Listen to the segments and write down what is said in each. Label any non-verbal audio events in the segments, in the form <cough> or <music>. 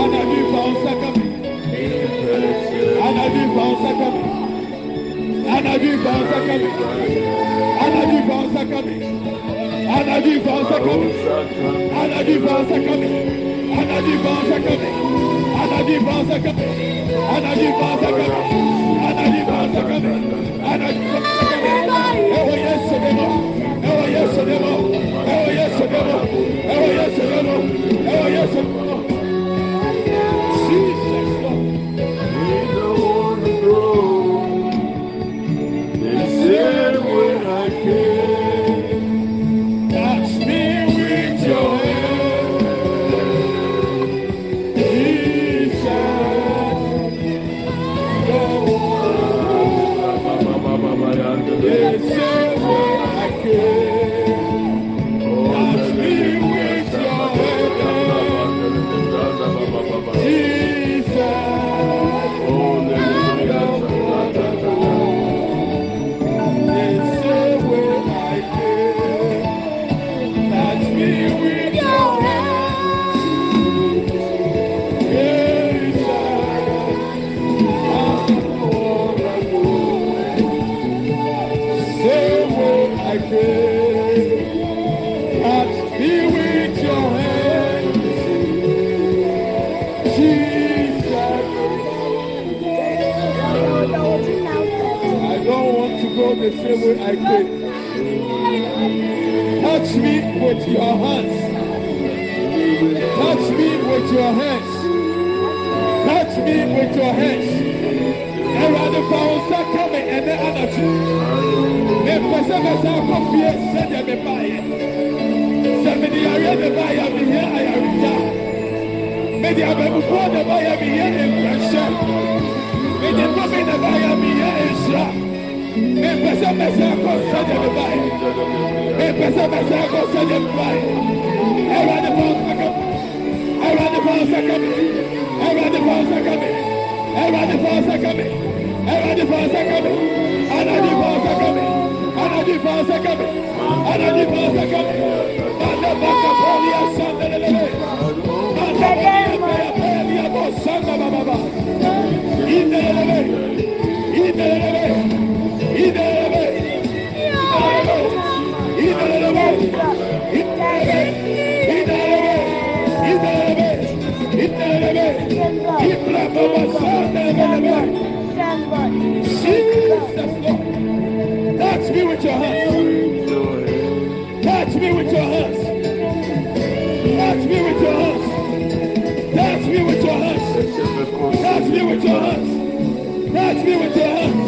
Ana bi fa nsaka mi. Ana bi fa nsaka mi asande. E kaba ya boli asanda be. Ole bre ya baba ya be. Ole ya baba ya be. Ole ya baba ya be. Ole ya baba ya be. Ole ya baba ya be. Ole ya E braba sande le be. Ima sende le bre agaba. Bausa kami erade. Anabi bausa kami. Anabi bausa kami. Anabi bausa kami. Anabi bausa kami. Anabi bausa kami. Anabi bausa kami. Anabi bausa kami. Anabi bausa kami. Anabi bausa kami. Anabi bausa kami. Anabi bausa kami. Ewo Yesu demo. Ewo Yesu demo. Ewo Yesu demo. Ewo Yesu demo. Ewo Yesu demo. Christ. the same way I came. Touch me with your hands. Touch me with your hands. Touch me with your hands. Ẹwurade fa wọn sá kama me the area pẹsẹpẹsẹ akọfie sẹdẹ here I Sẹmìnì yàrá mi báyà mi yẹ àyàrìjà. Mèdì abẹ́bùkú here báyà mi yẹ èkúrẹ́sẹ̀. Mèdì tóbi nà báyà here yẹ èsìrà. Mi pèsè mẹ́sà kọ́ sẹ́díẹ̀ mi báyẹ̀. Mi pèsè mẹ́sà kọ́ sẹ́díẹ̀ mi báyẹ̀. Ẹ̀rọ̀dì fa wọn sá ká mi. Ẹ̀rọ̀dì fa wọn sá ká mi. Ẹ̀rọ̀dì fa wọn sá ká mi. Ẹ̀rọ̀dì fa wọn sá ká mi. Ẹ̀rọ̀dì fa wọn sá ká mi. Anadi fa wọn sá ká mi. Anadi fa wọn sá ká mi. Anadi fa wọn sá ká mi. Manda baka poli asanda lelele. Manda baka poli abo sanda bababa. Inde lelele. Inde lelele. Inde lelele. Inde lelele. Inde lelele. Inde lelele. Inde lelele. Inde lelele. Ibra baba sanda lelele. Touch me with your hands. Touch me with your hands. Touch me with your hands. Touch me with your hands. Touch me with your hands. Touch me with your hands.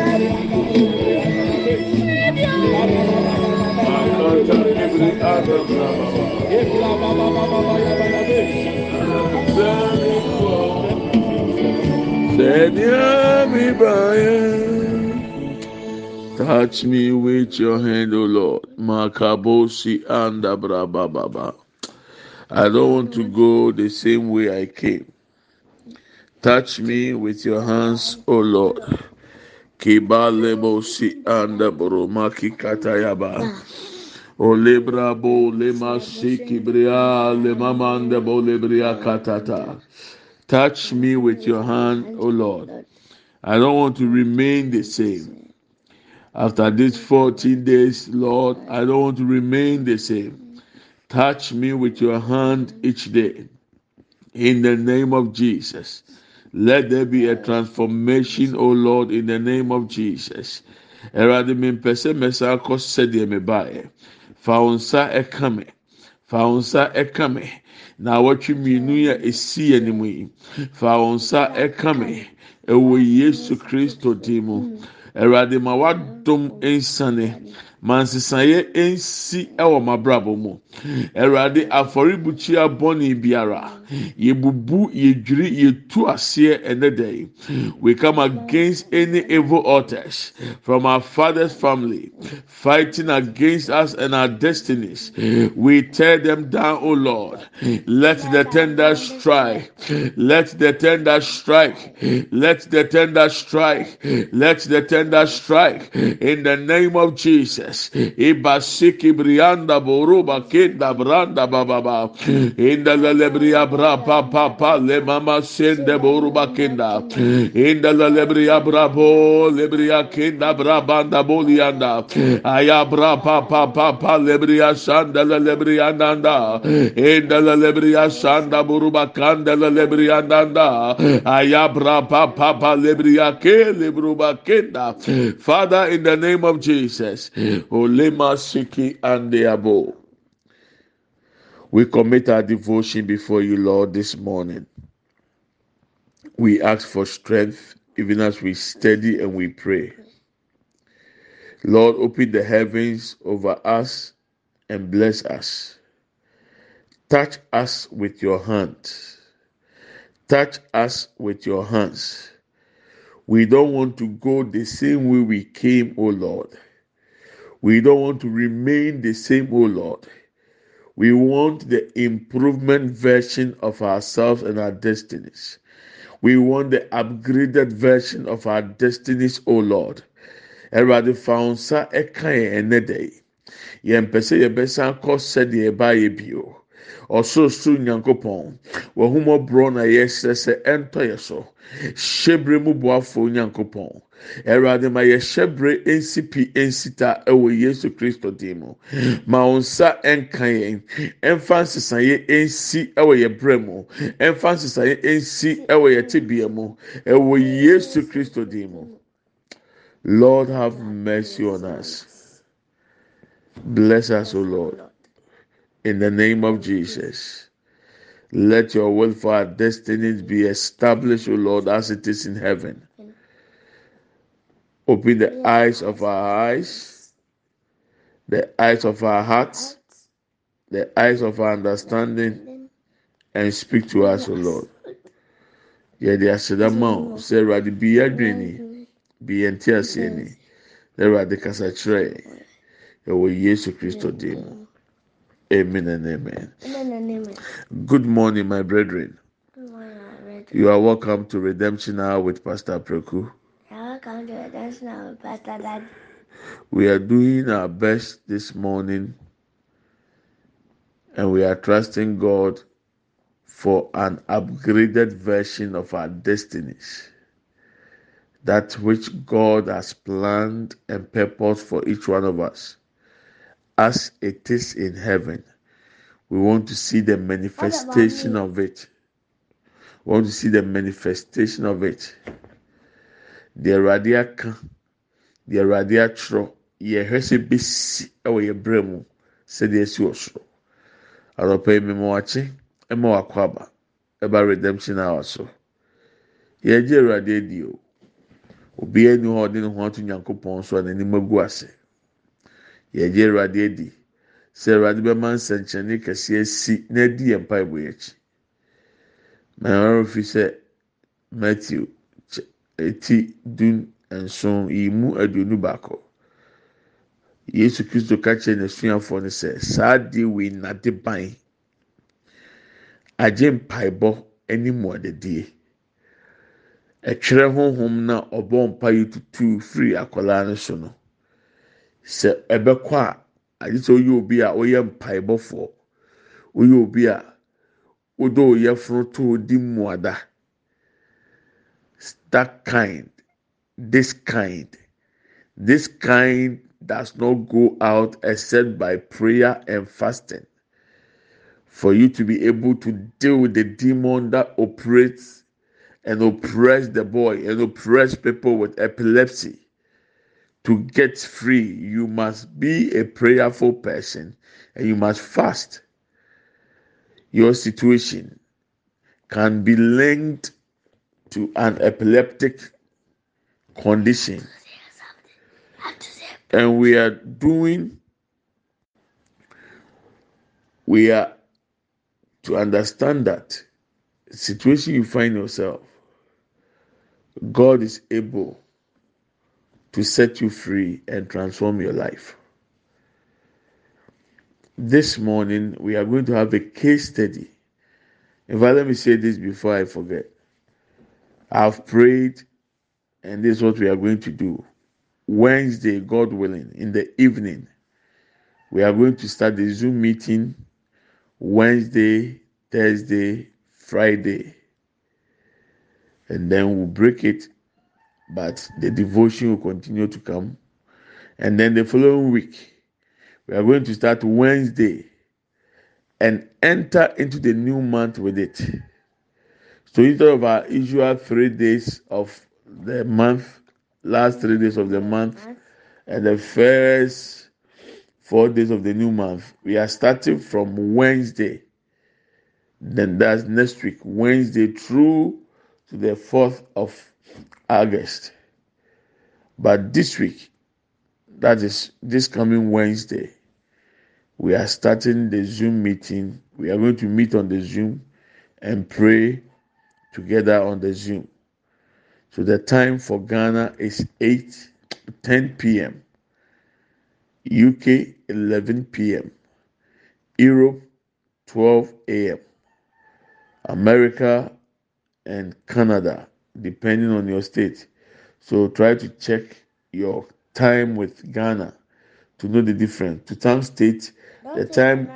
Touch me with your hand, O Lord. Makabosi and Baba. I don't want to go the same way I came. Touch me with your hands, O Lord. Kibalebosi and Boromaki Katayaba. O lebra bo lema sikibria lema bo lebria katata. Touch me with your hand, O Lord. I don't want to remain the same. After these 14 days, Lord, I don't want to remain the same. Touch me with your hand each day. In the name of Jesus. Let there be a transformation, O Lord, in the name of Jesus. Erade mi mpɛ sɛ mɛsa akɔ sɛdeɛ mebaeɛ. fa wo nsa ɛka me. Fa wo nsa ɛka me. Na awɔtwe mmienu a ɛsi anim yi. Fa wo nsa ɛka me. Ɛwɔ yesu kristo din mu. Awurade ma wadom nsane. Ma nsesaeɛ nsi ɛwɔ m'abrabɔ mu. Erade afɔrebukyia bɔnne biara. Yebubu, yedwiri, yetu aseɛ ɛnɛ da yi. We come against any evil altars from our father's family fighting against us and our destinies. We tear them down, O Lord. Let the tender strike. Let the tender strike. Let the tender strike. Let the tender strike. In the name of Jesus. Ibasiki brianda boruba kenda branda bababa. In the lebria bra pa pa pa le mama sende boruba kenda. In the lebria brabo lebria kenda brabanda bolianda. Aya bra pa pa pa pa lebria sanda lebria nanda. In the lebria sanda boruba kanda lebria nanda. Aya bra pa pa pa lebria ke lebruba kenda. Father, in the name of Jesus, Olema Siki and the Abo. We commit our devotion before you, Lord, this morning. We ask for strength even as we study and we pray. Lord, open the heavens over us and bless us. Touch us with your hand. Touch us with your hands. We don't want to go the same way we came, O Lord. We don't want to remain the same, O Lord. We want the improvement version of ourselves and our destinies. We want the upgraded version of our destinies, O Lord. Awurade fa nsa ɛka yɛn ɛnɛ da yi. Yɛn mpɛ sɛ. Ɔsorosoro Nyankopɔn, w'ahomɔborɔ na yɛsrɛ sɛ ɛntɔ yɛ so. Hyɛbrɛ mu boafo Nyankopɔn. Awurade ma yɛhyɛbrɛ nsi pi nsi ta ɛwɔ Yesu Kristo din mu. Ma wo nsa ɛnka yɛn. Ɛmfa nsesaeɛ nsi ɛwɔ yɛn brɛ mu. Ɛmfa nsesaeɛ nsi ɛwɔ yɛn tibea mu. Ɛwɔ Yesu Kristo din mu. Lord, have mercy on us. Bless us, O Lord. In the name of Jesus. Let your will for our destinies be established, O Lord, as it is in heaven. Open the eyes of our eyes, the eyes of our hearts, the eyes of our understanding, and speak to us, O Lord. Yɛde aseda ma o sɛ Awurade bi yɛ adwene bi yɛn ti aseɛ ni na Awurade kasa kyerɛ din mu. Amen and amen. Good morning, my brethren. Morning, my brethren. You are welcome to Redemption Hour with Pastor Preku. Welcome to Redemption Hour, Pastor Dad. We are doing our best this morning and we are trusting God for an upgraded version of our destinies. That which God has planned and purposed for each one of us. As it is in heaven, we want to see the manifestation of it. We want to see the manifestation of it. deɛ awurade aka deɛ awurade atwerɛ yɛhwɛ sɛ besi ɛwɔ yɛ brɛ mu sɛdeɛ esi wɔ soro. Anɔpɛ yi mmemme wakye ɛma wakɔ aba ɛba redemption hour so. Yɛgye awurade adi o. Ni hɔ a ɔde ne ho ato nyankopɔn yɛgye awurade adi. Sɛ awurade bɛma nsɛnkyerɛnne kɛseɛ si na adi yɛn mpaebɔ yɛ akyi. Na ɛwɔrɔ fi sɛ matthew eti dun nson yi mu aduonu baako. Yesu kristo ka kyerɛ n'asuafoɔ no sɛ saa adeɛ wei nade ban. Agye mpaebɔ anim ɔdedie ɛtwerɛ honhom na ɔbɔ mpa yi tutu firi akwadaa no so no sɛ ɛbɛkɔ a agye sɛ ɔyɛ obi a ɔyɛ mpaebɔfoɔ. Ɔyɛ obi a ɔdɔ ɔyɛ foro to di mmuada that kind this kind this kind does not go out except by prayer and fasting. For you to be able to deal with the demon that operates and oppress the boy and oppress people with epilepsy to get free you must be a prayerful person and you must fast. Your situation can be linked to an epileptic condition. And we are doing we are to understand that situation you find yourself god is able to set you free and transform your life. This morning we are going to have a case study. In fact let me say this before i forget. I've prayed and this is what we are going to do. Wednesday god willing in the evening we are going to start the zoom meeting wednesday thursday friday. And then we'll break it but the devotion will continue to come. And then the following week we are going to start wednesday and enter into the new month with it. So instead of our usual three days of the month last three days of the month and the first four days of the new month we are starting from wednesday. Then that's next week wednesday through to the 4th of august. But this week that is this coming wednesday we are starting the zoom meeting. We are going to meet on the zoom and pray together on the zoom. So the time for ghana is 8 10 p.m uk 11 p.m europe 12 a.m america and canada depending on your state. So try to check your time with ghana to know the difference. To some states the time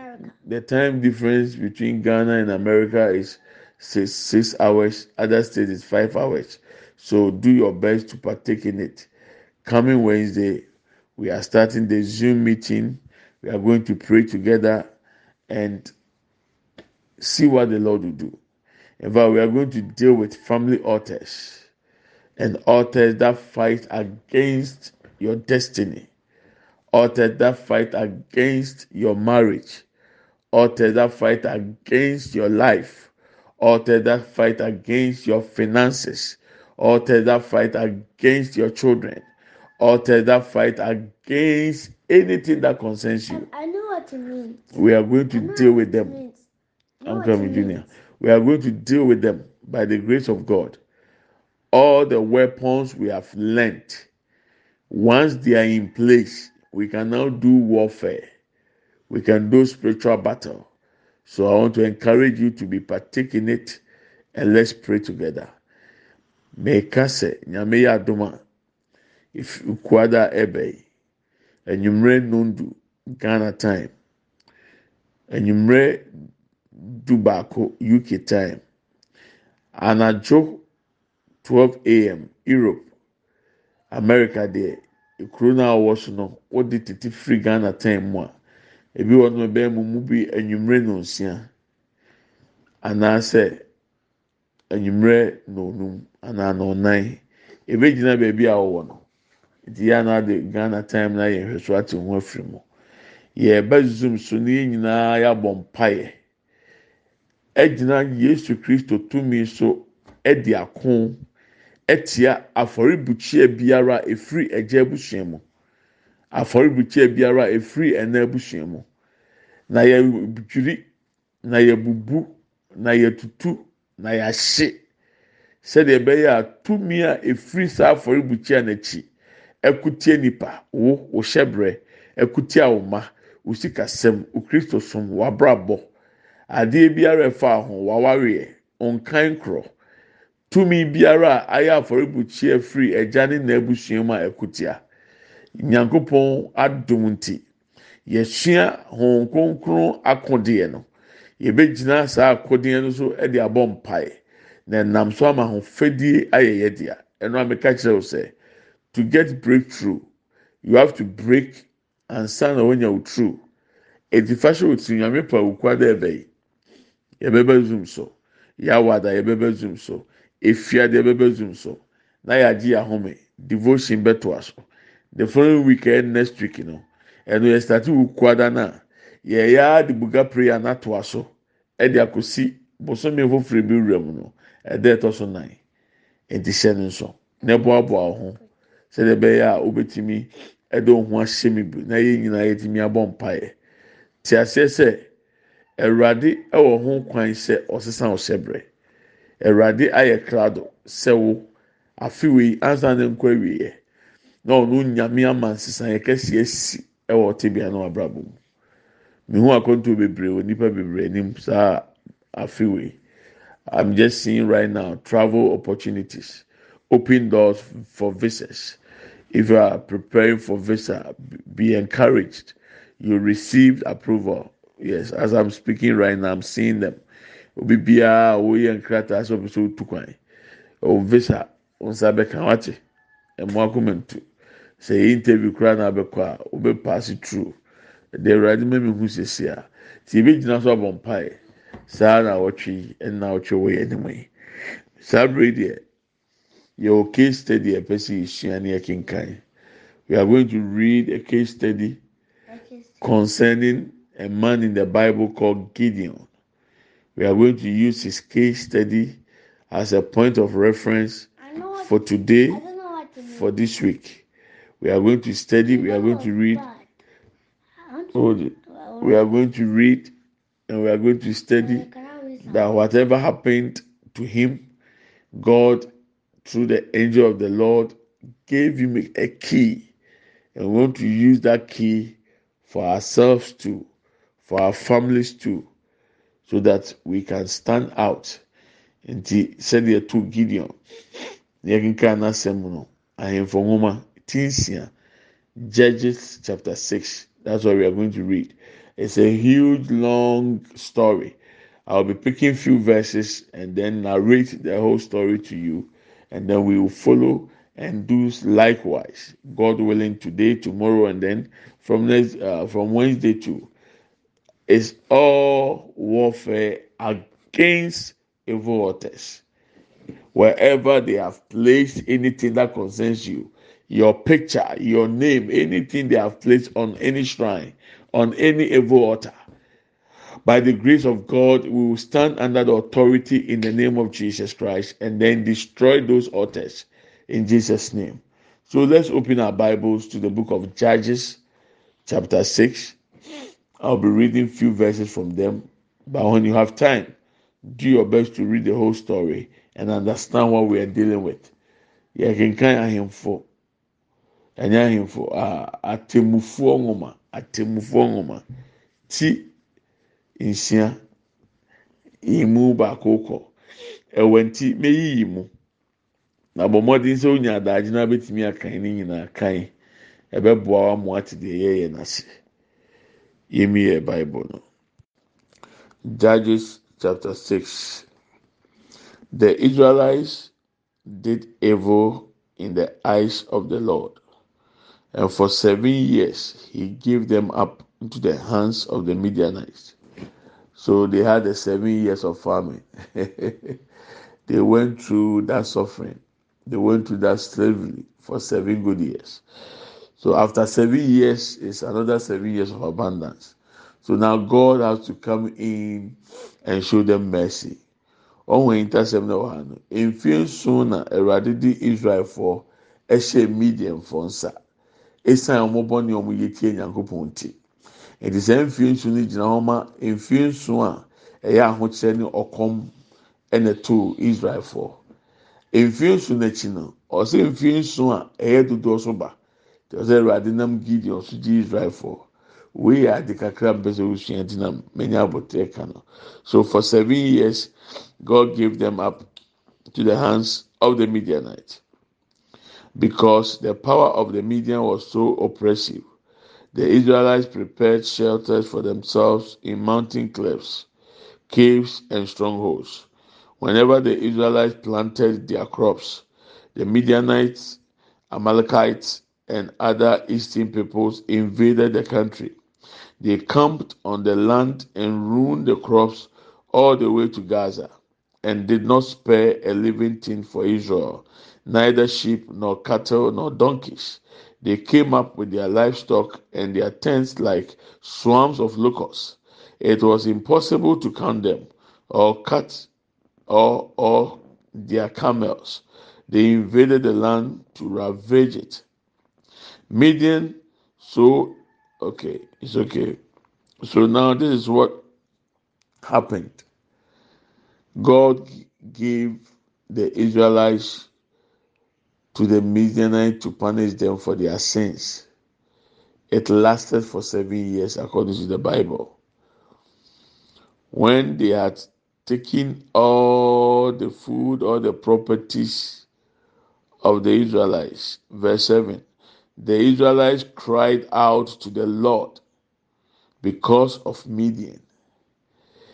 the time difference between ghana and america is six six hours. Other states is five hours. So do your best to partake in it. Coming wednesday we are starting the zoom meeting. We are going to pray together and see what the lord will do in fact we are going to deal with family altars and altars that fight against your destiny. Altars that fight against your marriage. Altars that fight against your life. Altars that fight against your finances. Altars that fight against your children. Altars that fight against anything that concerns you. I know what it means. we are going to deal with them. I i'm coming junior. means. We are going to deal with them by the grace of god. All the weapons we have learnt once they are in place we can now do warfare. We can do spiritual battle. So i want to encourage you to be partaking it and let's pray together. Meka sɛ nyame yɛ adom a if kuada ɛbɛ yi enyimire nondu ghana time. Enyimire du baako uk time. Anadwo twelve am europe. America deɛ ekuro no a ɔwɔ so no wɔde tete firi ghana time mu a ebi wɔ no bɛyɛ mu mu bi enyimire nonsia anaasɛ enyimire nonum anaa nɔnan ebe gyina beebi a ɔwɔ no. Nti yɛ anaa de ghana time na yɛ nhwɛ so ate ho afiri mu. Yɛreba zoom so ne yɛn nyinaa yɛabɔ mpaeɛ. Ɛgyina yesu kristo tumi so ɛde ako ɛtia afɔrebukyia biara efiri ɛgya abusua mu. Afɔrebukyia biara efiri ɛna abusua mu. Na yɛdwiri na yɛbubu na yɛtutu na yɛahye. Sɛdeɛ ɛbɛyɛ a tumi a efiri saa afɔrebukyia n'akyi ɛkutie nipa wo wo hyɛbrɛ ɛkutie ahoma wo sikasɛm wo som w'abrabɔ adeɛ biara ɛfa ho w'awareɛ nkan korɔ. Tumi biara a ayɛ afɔrebukyia firi ɛgya ne na abusua mu a ɛkutia nyankopɔn adum nti yɛsua wɔn kronkron akodeɛ no. Yɛbɛgyina saa akodeɛ no so ɛde abɔ mpae na nam so ama ahofadie ayɛ yɛ dea. Ɛno a meka kyerɛ wo sɛ to get breakthrough you have to break ansa na wonya wo true. Edifa hyɛ tiri nyame pa okua dɛ ɛbɛyi yɛbɛbɛ zoom so yawada yɛbɛbɛ zoom so efiade yɛbɛbɛ zoom so na yɛagye ahome devotion bɛtoa so the following week ɛyɛ next week no ɛno yɛ start wo kuada na. Yɛyɛ adibuga prayer n'atoa so ɛde akosi bosome foforɔ bi wura mu no ɛdɛ ɛtɔ so nan nti hyɛ ne nso na ɛboaboa wo ho. Sɛdeɛ ɛbɛyɛ a wobɛtumi ɛde ho ahyɛ mi bi na yɛn nyinaa yɛtumi abɔ mpaeɛ te aseɛ sɛ awurade ɛwɔ ho kwan sɛ ɔsesa ɔhyɛ awurade ayɛ krado sɛ afi wei ansa ne nkɔ awieɛ na ɔno nyame ama nsesan yɛ kɛseɛ si ɛwɔ tibia no abrabɔ mu. Mihu akɔntuo bebree wɔ nipa bebree anim saa afi wei i'm just seeing right now travel opportunities open doors for visas. If you are preparing for visa be encouraged. You received approval yes as i'm speaking right now i'm seeing them. Obi biara woyɛ nkrataa sɛ ɔbɛ sɛ otu kwan. Ɔwɔ visa nsa bɛka wate. Ɛmo akɔmɛntu sɛ yɛ interview koraa na abɛkɔ a wobɛ pass through. De awurade mɛmi hu sisi a tí ebi gyina so abɔ mpae saa na awɔtwe yi ɛna awɔtwe wɔ yɛn anim yi saa bere deɛ yɛwɔ case study ɛpɛ sɛ yɛsua ne yɛkenkan we are going to read a case study. concerning a man in the bible called gideon. We are going to use his case study as a point of reference I know what, for today I don't know what to for this week. We are going to study we are going to read. hold it. we are going to read and we are going to study that whatever happened to him, God, through the angel of the Lord, gave him a key. And we want to use that key for ourselves too, for our families too, so that we can stand out. Nti sɛdeɛ to Gideon, yɛkenka n'asɛm no, ahemfo nwoma, tinsia, Judges chapter 6. That's what we are going to read. It's a huge, long story. I'll be picking few verses and then narrate the whole story to you, and then we will follow and do likewise. God willing, today, tomorrow, and then from next uh, from Wednesday to it's all warfare against evil altars. Wherever they have placed anything that concerns you, your picture, your name, anything they have placed on any shrine, on any evil altar. By the grace of God, we will stand under the authority in the name of Jesus Christ and then destroy those altars in Jesus' name. So let's open our Bibles to the book of Judges, chapter 6. I'll be reading few verses from them, but when you have time, do your best to read the whole story and understand what we are dealing with. yɛkenkan ahemfo ɛnyɛ ahemfo a atemmufoɔ nwoma atemmufoɔ nwoma. Ti nsia yi mu baako kɔ. Ɛwɔ nti meyi yi mu. Na bɔ mmɔden sɛ onya adagye na betumi akan ne nyinaa kan ɛbɛboa wa mo ate deɛ yɛyɛ n'ase yɛmi yɛ bible no judges chapter six. The israelites did evil in the eyes of the lord and for seven years he gave them up into the hands of the midianites. So they had the seven years of famine. <laughs> They went through that suffering. They went through that slavery for seven good years so after seven years is another seven years of abundance. So now god has to come in and show them mercy. Ɔhun ntasɛm na ɔha no mfie nson na awurade di israelfoɔ ɛhyɛ median fo nsa. Esan wɔn bɔ ne wɔn yɛ tie nyankopɔn ti nti. Sɛ mfie nson no gyina hɔ ma mfie nson a ɛyɛ ahokyerɛ ne ɔkɔm ɛna to israelfoɔ mfie nson n'akyi no ɔsɛ mfie nson a ɛyɛ dodoɔ so ba sɛ awurade nam gideon so gye israelfoɔ wei yɛ ade kakra mpɛ sɛ osua ti na many abotire ka no so for seven years god gave them up to the hands of the midianites because the power of the Midian was so oppressive. The Israelites prepared shelters for themselves in mountain cliffs caves, and strongholds. Whenever the Israelites planted their crops, the Midianites, Amalekites, and other eastern peoples invaded the country. They camped on the land and ruined the crops all the way to Gaza, and did not spare a living thing for Israel, neither sheep nor cattle nor donkeys. They came up with their livestock and their tents like swarms of locusts. It was impossible to count them or cut or or their camels. They invaded the land to ravage it. Midian, so okay, it's okay. So now this is what happened. God gave the Israelites to the Midianites to punish them for their sins. It lasted for seven years according to the Bible. When they had taken all the food, all the properties of the Israelites, verse 7, the Israelites cried out to the Lord because of Midian.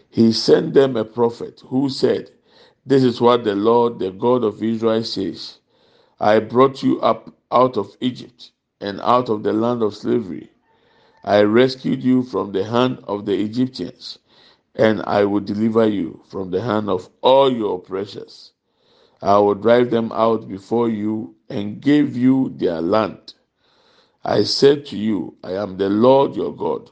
He sent them a prophet who said, This is what the Lord, the God of Israel, says I brought you up out of Egypt and out of the land of slavery. I rescued you from the hand of the Egyptians, and I will deliver you from the hand of all your oppressors. I will drive them out before you and give you their land. I said to you, I am the Lord your God.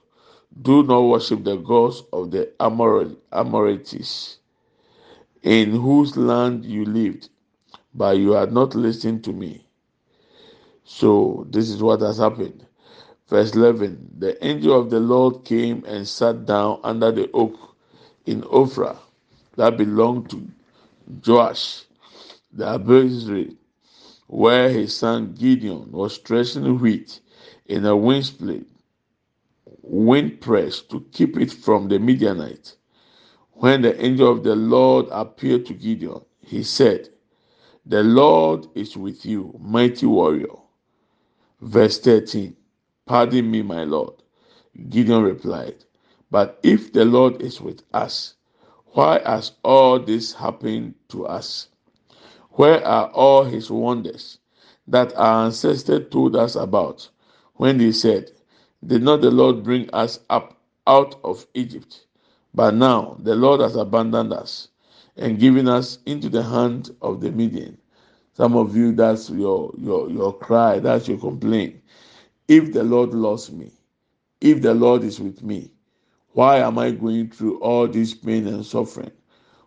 Do not worship the gods of the Amorites, in whose land you lived, but you had not listened to me. So this is what has happened. Verse 11 The angel of the Lord came and sat down under the oak in Ophrah that belonged to Joash the Abiezrite, where his son Gideon was threshing wheat in a wind wind press to keep it from the Midianites. When the angel of the Lord appeared to Gideon, he said, The Lord is with you, mighty warrior. Verse 13 Pardon me, my Lord. Gideon replied, But if the Lord is with us, why has all this happened to us? Where are all his wonders that our ancestors told us about when they said, Did not the Lord bring us up out of Egypt? But now the Lord has abandoned us and given us into the hand of the Midian. Some of you, that's your your your cry, that's your complaint. If the Lord loves me, if the Lord is with me, why am I going through all this pain and suffering?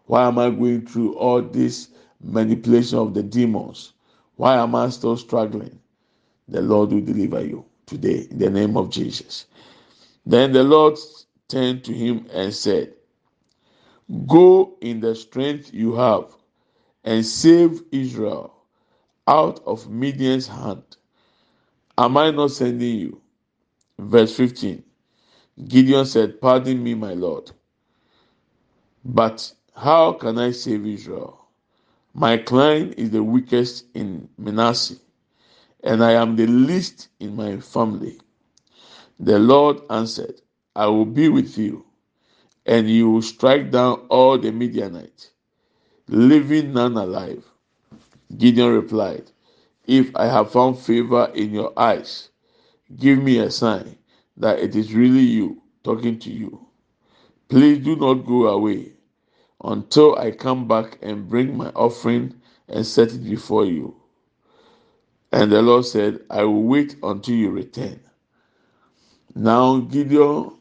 Why am I going through all this manipulation of the demons? Why am I still struggling? The Lord will deliver you today in the name of Jesus. Then the Lord turned to him and said, Go in the strength you have and save Israel out of Midian's hand. Am I not sending you? Verse 15 Gideon said, Pardon me, my Lord. But how can I save Israel? My clan is the weakest in Manasseh, and I am the least in my family. The Lord answered, I will be with you, and you will strike down all the Midianites, leaving none alive. Gideon replied, If I have found favor in your eyes, give me a sign that it is really you talking to you. Please do not go away until I come back and bring my offering and set it before you. And the Lord said, I will wait until you return. Now Gideon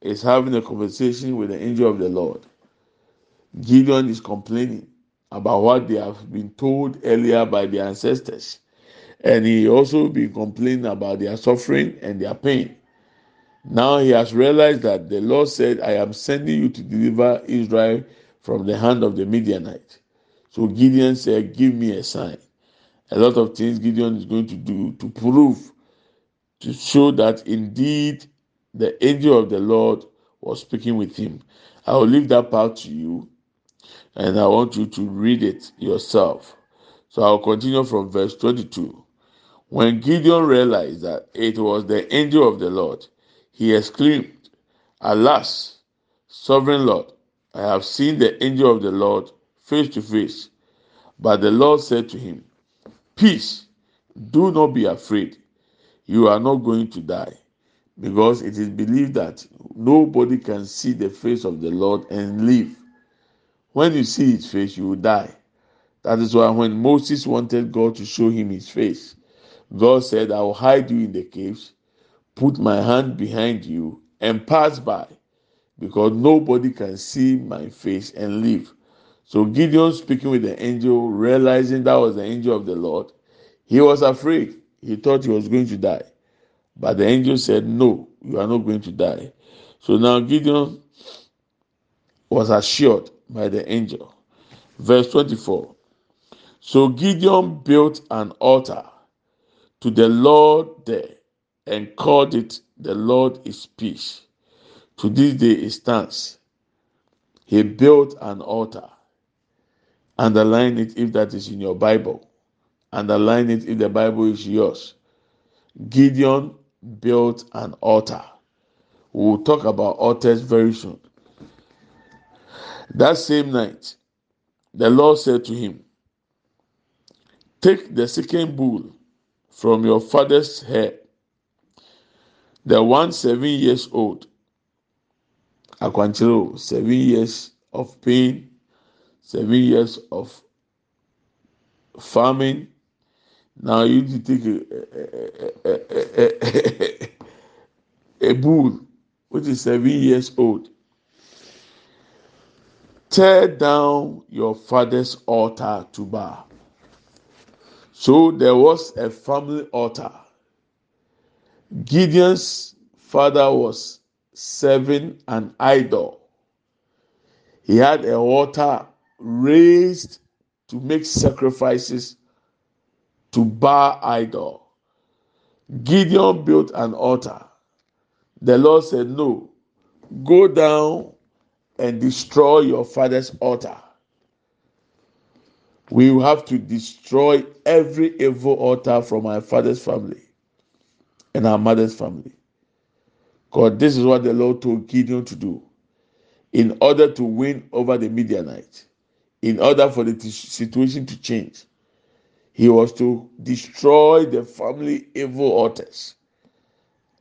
is having a conversation with the angel of the Lord. Gideon is complaining about what they have been told earlier by their ancestors. And he also been complaining about their suffering and their pain. Now he has realized that the Lord said, I am sending you to deliver Israel from the hand of the Midianite. So Gideon said, Give me a sign. A lot of things Gideon is going to do to prove, to show that indeed the angel of the Lord was speaking with him. I will leave that part to you, and I want you to read it yourself. So I'll continue from verse 22. When Gideon realized that it was the angel of the Lord, he exclaimed, Alas, sovereign Lord, I have seen the angel of the Lord face to face. But the Lord said to him, Peace, do not be afraid. You are not going to die. Because it is believed that nobody can see the face of the Lord and live. When you see his face, you will die. That is why when Moses wanted God to show him his face, God said, I will hide you in the caves, put my hand behind you, and pass by, because nobody can see my face and live. So Gideon speaking with the angel, realizing that was the angel of the Lord, he was afraid. He thought he was going to die. But the angel said, No, you are not going to die. So now Gideon was assured by the angel. Verse 24. So Gideon built an altar to the Lord there and called it the Lord is peace. To this day it stands. He built an altar. Underline it if that is in your Bible. Underline it if the Bible is yours. Gideon built an altar. We will talk about altars very soon. That same night, the Lord said to him, Take the second bull from your father's hair, the one seven years old. Aquanchiro, seven years of pain, seven years of farming. Now you need to take a, a, a, a, bull, which is seven years old. Tear down your father's altar to Baal. So there was a family altar. Gideon's father was serving an idol. He had an altar raised to make sacrifices to Baal idol. Gideon built an altar. The Lord said, No, go down and destroy your father's altar. We will have to destroy every evil altar from our father's family and our mother's family. Because this is what the Lord told Gideon to do in order to win over the Midianites, in order for the situation to change. He was to destroy the family evil altars.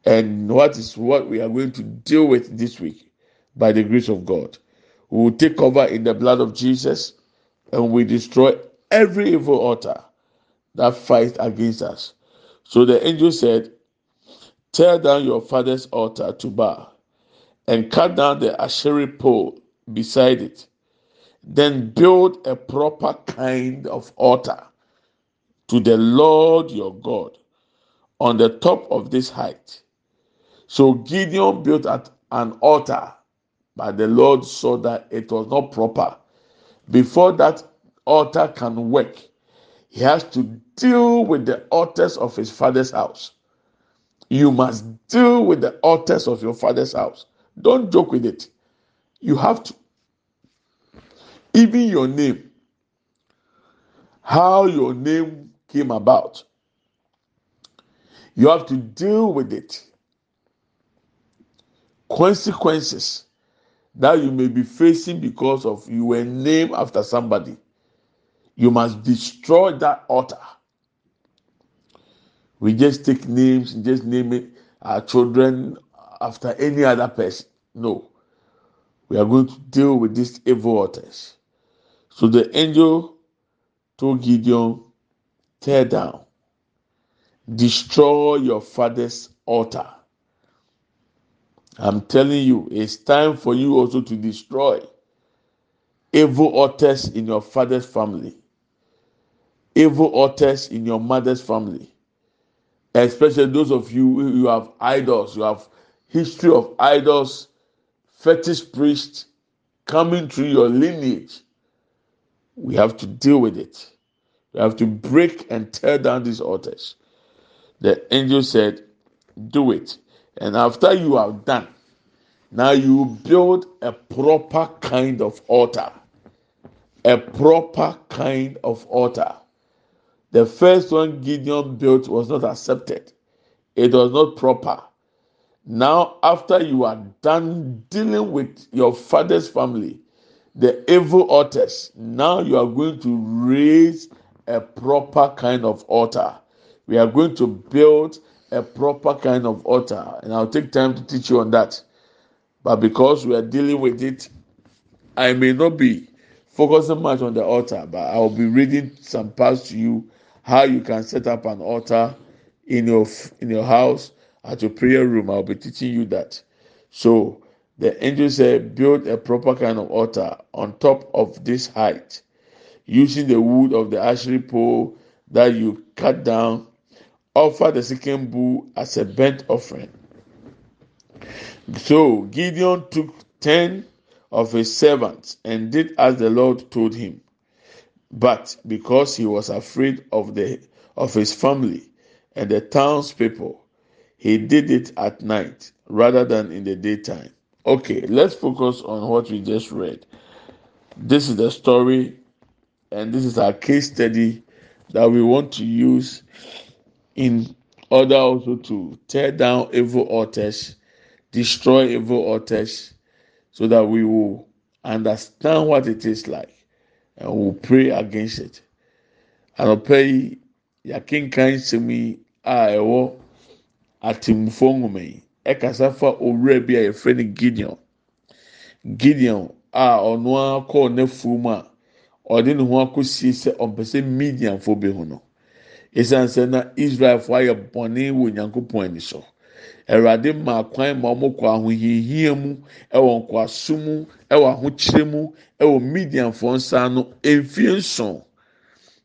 And what is what we are going to deal with this week by the grace of God. We will take over in the blood of Jesus and we destroy every evil altar that fights against us. So the angel said, Tear down your father's altar to Baal and cut down the Asherah pole beside it. Then build a proper kind of altar to the Lord your God on the top of this height. So Gideon built an altar, but the Lord saw that it was not proper. Before that altar can work, he has to deal with the altars of his father's house. You must deal with the altars of your father's house. Don't joke with it. You have to. Even your name, how your name came about, you have to deal with it. Consequences that you may be facing because of you were named after somebody. You must destroy that altar. We just take names just name it our children after any other person. No. We are going to deal with these evil altars. So the angel told Gideon, tear down, destroy your father's altar. I'm telling you, it's time for you also to destroy evil altars in your father's family, evil altars in your mother's family, especially those of you who have idols, you have history of idols, fetish priests coming through your lineage, we have to deal with it. We have to break and tear down these altars. The angel said, Do it. And after you have done, now you build a proper kind of altar. A proper kind of altar. The first one Gideon built was not accepted, it was not proper. Now, after you are done dealing with your father's family, the evil altars, now you are going to raise a proper kind of altar. We are going to build a proper kind of altar, and I'll take time to teach you on that. But because we are dealing with it, I may not be focusing much on the altar, but I will be reading some parts to you how you can set up an altar in your in your house at your prayer room. I'll be teaching you that. So the angel said, build a proper kind of altar on top of this height, using the wood of the Asherah pole that you cut down. Offer the second bull as a burnt offering. So Gideon took ten of his servants and did as the Lord told him. But because he was afraid of the of his family and the townspeople, he did it at night rather than in the daytime. Okay, let's focus on what we just read. This is the story, and this is our case study that we want to use in order also to tear down evil altars, destroy evil altars, so that we will understand what it is like and we'll pray against it. Anɔpa yi, yɛakenkan nsɛm yi a ɛwɔ atemmufoɔ nwoma yi ɛkasa fa owura bi a yɛfrɛ no Gideon. Gideon a ɔno ara kɔɔ n'afuom a ɔde ne ho akɔsie sɛ ɔmpɛ sɛ Midianfoɔ bɛhu no. Esiane sɛ na Israelfoɔ ayɛ bɔne wɔ Nyankopɔn ani so. Awurade maa kwan ma wɔn kɔ ahohiahia mu, ɛwɔ nkoaso mu, ɛwɔ ahokyere mu, ɛwɔ Midianfoɔ nsa ano mfie nson.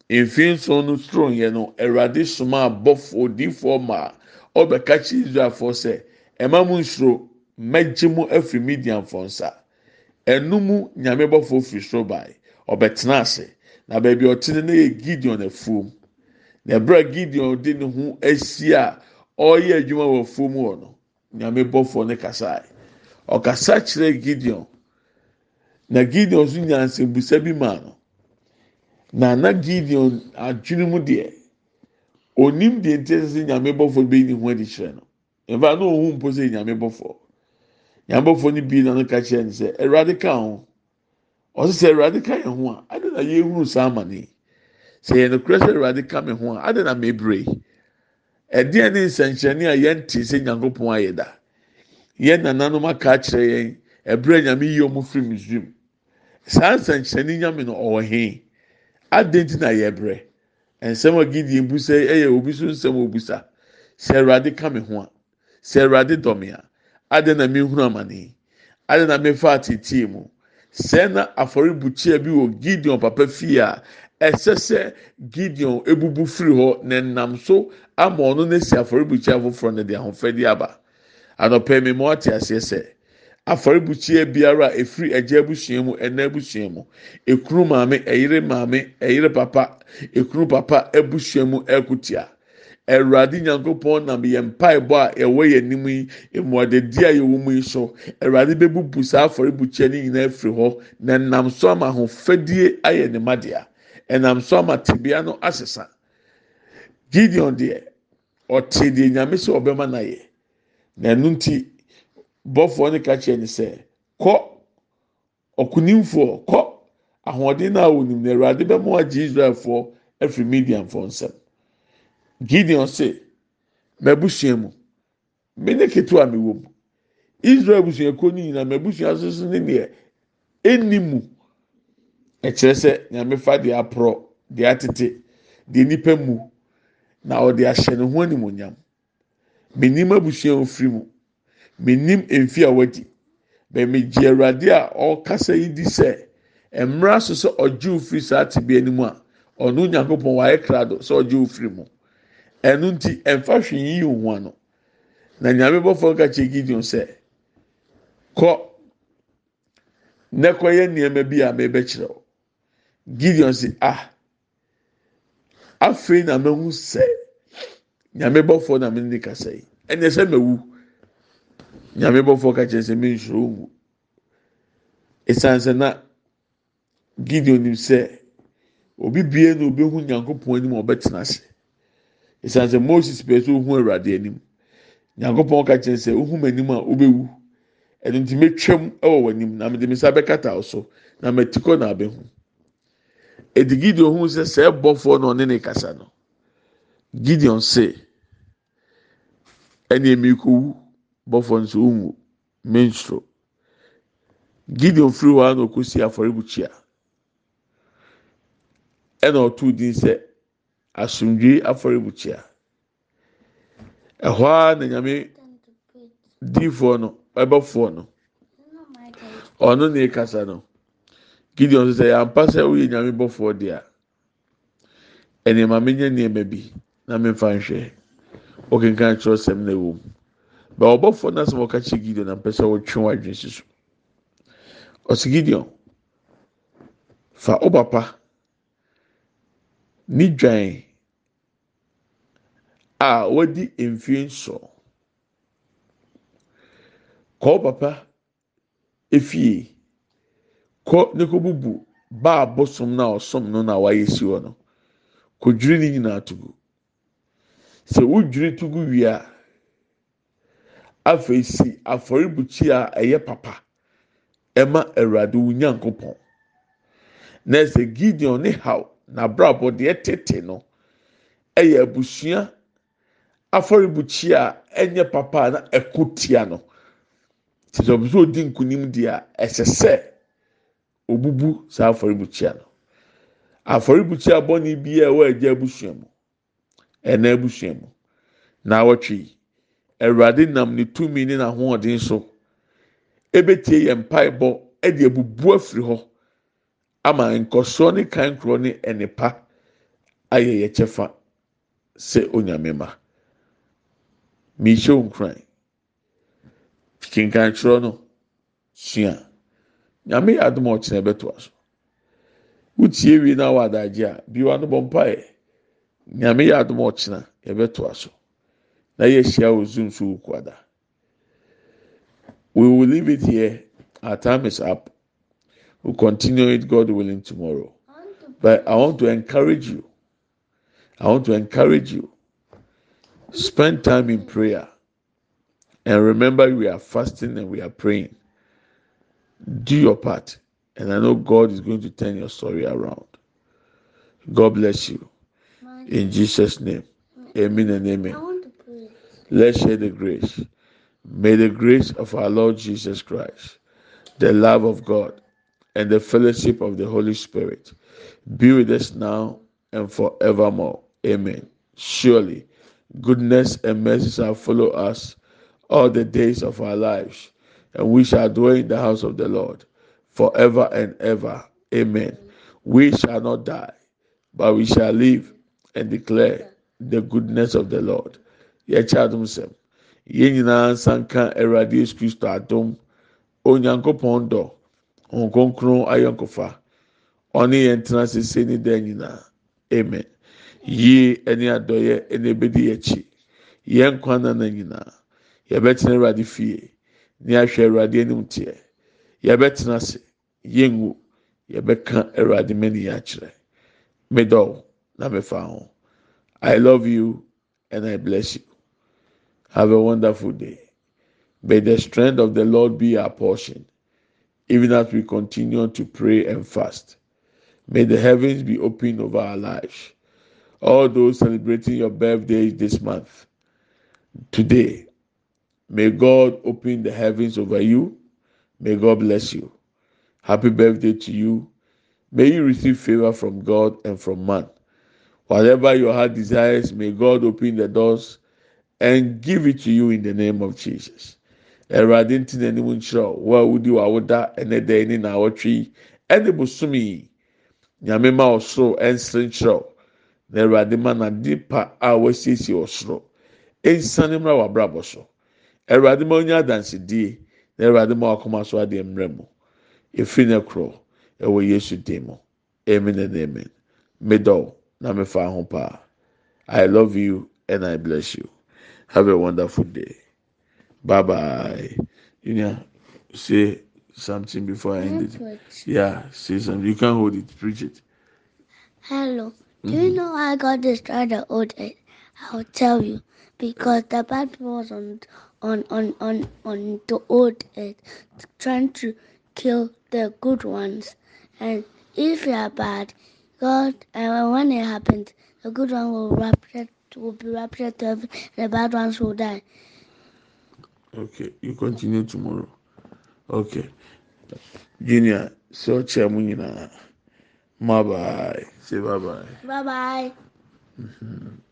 Mfie nson no turo yɛ no, Awurade soma abɔfoɔ odiifoɔ ma ɔbɛka kyerɛ Israelfoɔ sɛ, ɛma mu nsoro, mɛgye mu afiri Midianfoɔ nsa. Ɛnum nyame bɔfoɔ firi soro bae, ɔbɛtena ase, na baabi a ɔte no yɛ Gideon afuom. Na ɛberɛ a Gideon de ne ho asi a ɔreyɛ adwuma wɔ afuom hɔ no, nyame bɔfoɔ no kasae. Ɔkasa kyerɛ Gideon, na Gideon nso nyansabusa bi maa no. Na na Gideon adwene mu deɛ, onim deɛ nti sɛ nyame bɔfoɔ bɛyi ne ho adi kyerɛ no. Mfa na ohun mpo sɛ nyame bɔfoɔ. Nyame bɔfoɔ no bi na no ka kyerɛ no sɛ, Awurade ka ho. Ɔsɛ sɛ Awurade ka yɛn ho a, ade na yɛhunu saa amane. Sɛ yɛn no korɛ sɛ Awurade ka me ho a, ade na mebere. Ɛdeɛ ne nsɛnkyerɛnne a yɛnte sɛ Nyankopɔn ayɛ da. Yɛn nananom aka akyerɛ yɛn, ɛberɛ nyame yi wɔn firi Misraim. Saa nsɛnkyerɛnne nyame no ɔwɔ he? Ade nti na yɛbrɛ. Nsɛm a Gideon busa yi ɛyɛ obi so nsɛm a obusa. Sɛ Awurade ka me ho a, sɛ Awurade dɔ me a, ade na mehunu amane. Ade na mefa ateetee mu. Sɛ na afɔrebukyia bi wɔ Gideon papa fie a ɛsɛ sɛ Gideon ebubu firi hɔ na nam so ama ɔno n'esi afɔrebukyia foforɔ no de ahofɛde aba. Anɔpɛ mi mo ate aseɛ sɛ afɔrebukyia biara efiri agya abusua mu ɛna abusua mu ekunu maame ɛyere maame ɛyere papa ekunu papa abusua mu ɛkutia. Awurade nyankopɔn nam yɛn mpaebɔ a ɛwɔ yɛn anim yi mmuadadi a yɛwɔ mu yi so awurade bɛbubu saa afɔrebukyia no nyinaa firi hɔ na nam so ama ahofadie ayɛ ne ma dea ɛnam so ama tibea no asesa. Gideon deɛ ɔte deɛ nyame sɛ ɔbɛma no ayɛ. Na ɛno nti bɔfoɔ no ka kyerɛ no sɛ kɔ ɔkunimfoɔ kɔ ahoɔden no a wɔnim na awurade bɛma agye israelfoɔ afiri midianfoɔ nsam. Gideon sɛ m'abusua mu me ne ketewa mi wɔ mu. Israel abusuakuo no nyinaa m'abusua soso ne neɛ ɛnni mu. Ɛkyerɛ sɛ nyame fa deɛ aporɔ deɛ atete deɛ nipa mu na ɔde ahyɛ ne ho animonyam. Menim abusua ofiri mu. Menim mfi a wadi bɛmi gye awurade a ɔkasa yi di sɛ mmerɛ so sɛ ɔgye ofiri saa tibia no mu a ɔno nyankopɔn wayɛ krado sɛ ɔgye ofiri mu. Ɛno nti ɛmfa hwee yi ho ano. Na nyame bɔfoɔ ka kyerɛ gideon sɛ kɔ na kɔyɛ nneɛma bi a mebɛkyerɛ wo. Gideon sɛ ah afei na mehu sɛ nyame bɔfoɔ na mene kasa yi ɛnɛ sɛ mewu nyame bɔfoɔ ka kyerɛ sɛ mensuro wu. Ɛsiane sɛ na gideon nim sɛ obi bie na obi hu nyankopɔn anim ɔbɛtena ase. Ɛsiane sɛ moses pɛ sɛ ohu awurade anim. Nyankopɔn ka kyerɛ sɛ ohun anim a wobɛwu ɛno nti metwam ɛwɔ w'anim na mede me nsa bɛkata so na mati kɔ na abɛhu edi gideon hu sɛ sɛ ɛbɔfoɔ na ɔne ne kasa no gideon se ɛne emi kowu bɔfoɔ nso ohun mensoro gideon firi hɔ a na okosi afɔrebukyia ɛna ɔtoo din sɛ asomdwe afɔrebukyia ɛhɔ ara na nyame diifoɔ no ɛbɛfoɔ no ɔno na ekasa no gideon sɛ yampa sɛ woyɛ nyame bɔfoɔ deɛ ɛnìyɛma menyɛ nneɛma bi na memfa nhwɛ. Ɔkenkan kyerɛ sɛm na ɛwɔ mu bɛ ɔbɔfoɔ no asɛm ɔka kyerɛ gideon na mpɛ sɛ ɔtwe wadwene si so. Ɔsi gideon fa ɔbapa ne dwan a wadi mfie nson kɔɔ papa efie kɔ ne ko bubu baa bosom na ɔsom no na wayɛ si hɔ no kodwiri ne nyinaa to gu. Sɛ wodwiri to gu wie a afei si afɔrebukyia a ɛyɛ papa ɛma awurade wo nyankopɔn. Na sɛ gideon ne haw n'abrabɔ deɛ tete no ɛyɛ abusua afɔrebukyia a ɛnyɛ papa na ɛko tia no. Sɛ ɔbɛ sɛ odi nkunim deɛ ɛsɛ sɛ obubu saa afɔrebukyia no. Afɔrebukyia bɔnne bi a ɛwɔ agya abusua mu. Ɛna abusua mu. Na awɔtwe awurade nam ne tumi ne n'ahoɔden so. Ebetie yɛn mpaebɔ ɛde abubu afiri hɔ ama nkɔsoɔ ne kankorɔ ne ɛnipa ayɛ yɛ kyɛfa sɛ onyame ma. Miihyɛ nkran kenkankyerɛ no. Sua. nyame yɛ adom a ɔkyena ɛbɛtoa so. Wotie wie no a wɔadagye a biwa no bɔ mpaeɛ nyame yɛ adom a ɔkyena ɛbɛtoa so. Na yɛahyia wɔ zoom so wɔ kuada we will leave it here. Our time is up. We'll continue it god willing tomorrow. But i want to encourage you. I want to encourage you. Spend time in prayer. And remember we are fasting and we are praying. Do your part and i know god is going to turn your story around god bless you in jesus name amen and amen I want to pray. Let's share the grace. May the grace of our Lord Jesus Christ, the love of God, and the fellowship of the Holy Spirit be with us now and forevermore. Amen. Surely, goodness and mercy shall follow us all the days of our lives, and we shall dwell in the house of the Lord forever and ever. Amen. We shall not die, but we shall live and declare the goodness of the Lord. yɛkyɛ adom sɛm. Yɛn nyinaa nsanka awurade yesu kristo adom. Onyankopɔn dɔ nkonkron ayɔnkofa ɔne yɛn tena sese ne dan nyinaa. Amen. Yie ɛne adɔyɛ ɛna ebedi yɛkyi yɛn kwan nana nyinaa. Yɛbɛtena awurade fie ne ahwɛ awurade anim teɛ yɛbɛtena ase yɛngu yɛbɛka awurade mani akyerɛ na mefa ho i love you and i bless you. Have a wonderful day. May the strength of the Lord be our portion, even as we continue to pray and fast. May the heavens be open over our lives. All those celebrating your birthdays this month, today, may God open the heavens over you. May God bless you. Happy birthday to you. May you receive favor from God and from man. Whatever your heart desires, may God open the doors and give it to you in the name of Jesus. Ma ɔsoro ɛnsere nkyerɛw na awurade ma n'ade pa a wasiesie ɔsoro ɛnsane mmra w'abrabɔ so awurade ma onye adansidie na awurade ma wakoma so adeɛ mmerɛ mu efiri ne korɔ ɛwɔ yesu dim mu amen and amen. Middle na mefa ho paa i love you and i bless you. Have a wonderful day. Bye bye junior say something before i end it. yeah say something. You can hold it. Preach it. Hello. Do you mm-hmm. know how God destroyed the old earth? I'll tell you. Because the bad people was on on on on on the old earth trying to kill the good ones. And if you are bad, God and when it happens, the good one will rapture will be raptured to heaven, and the bad ones will die. Okay, you continue tomorrow. Okay. Junior, so chair mu nyinaa. Bye bye. Say bye bye. Bye bye. Mm-hmm.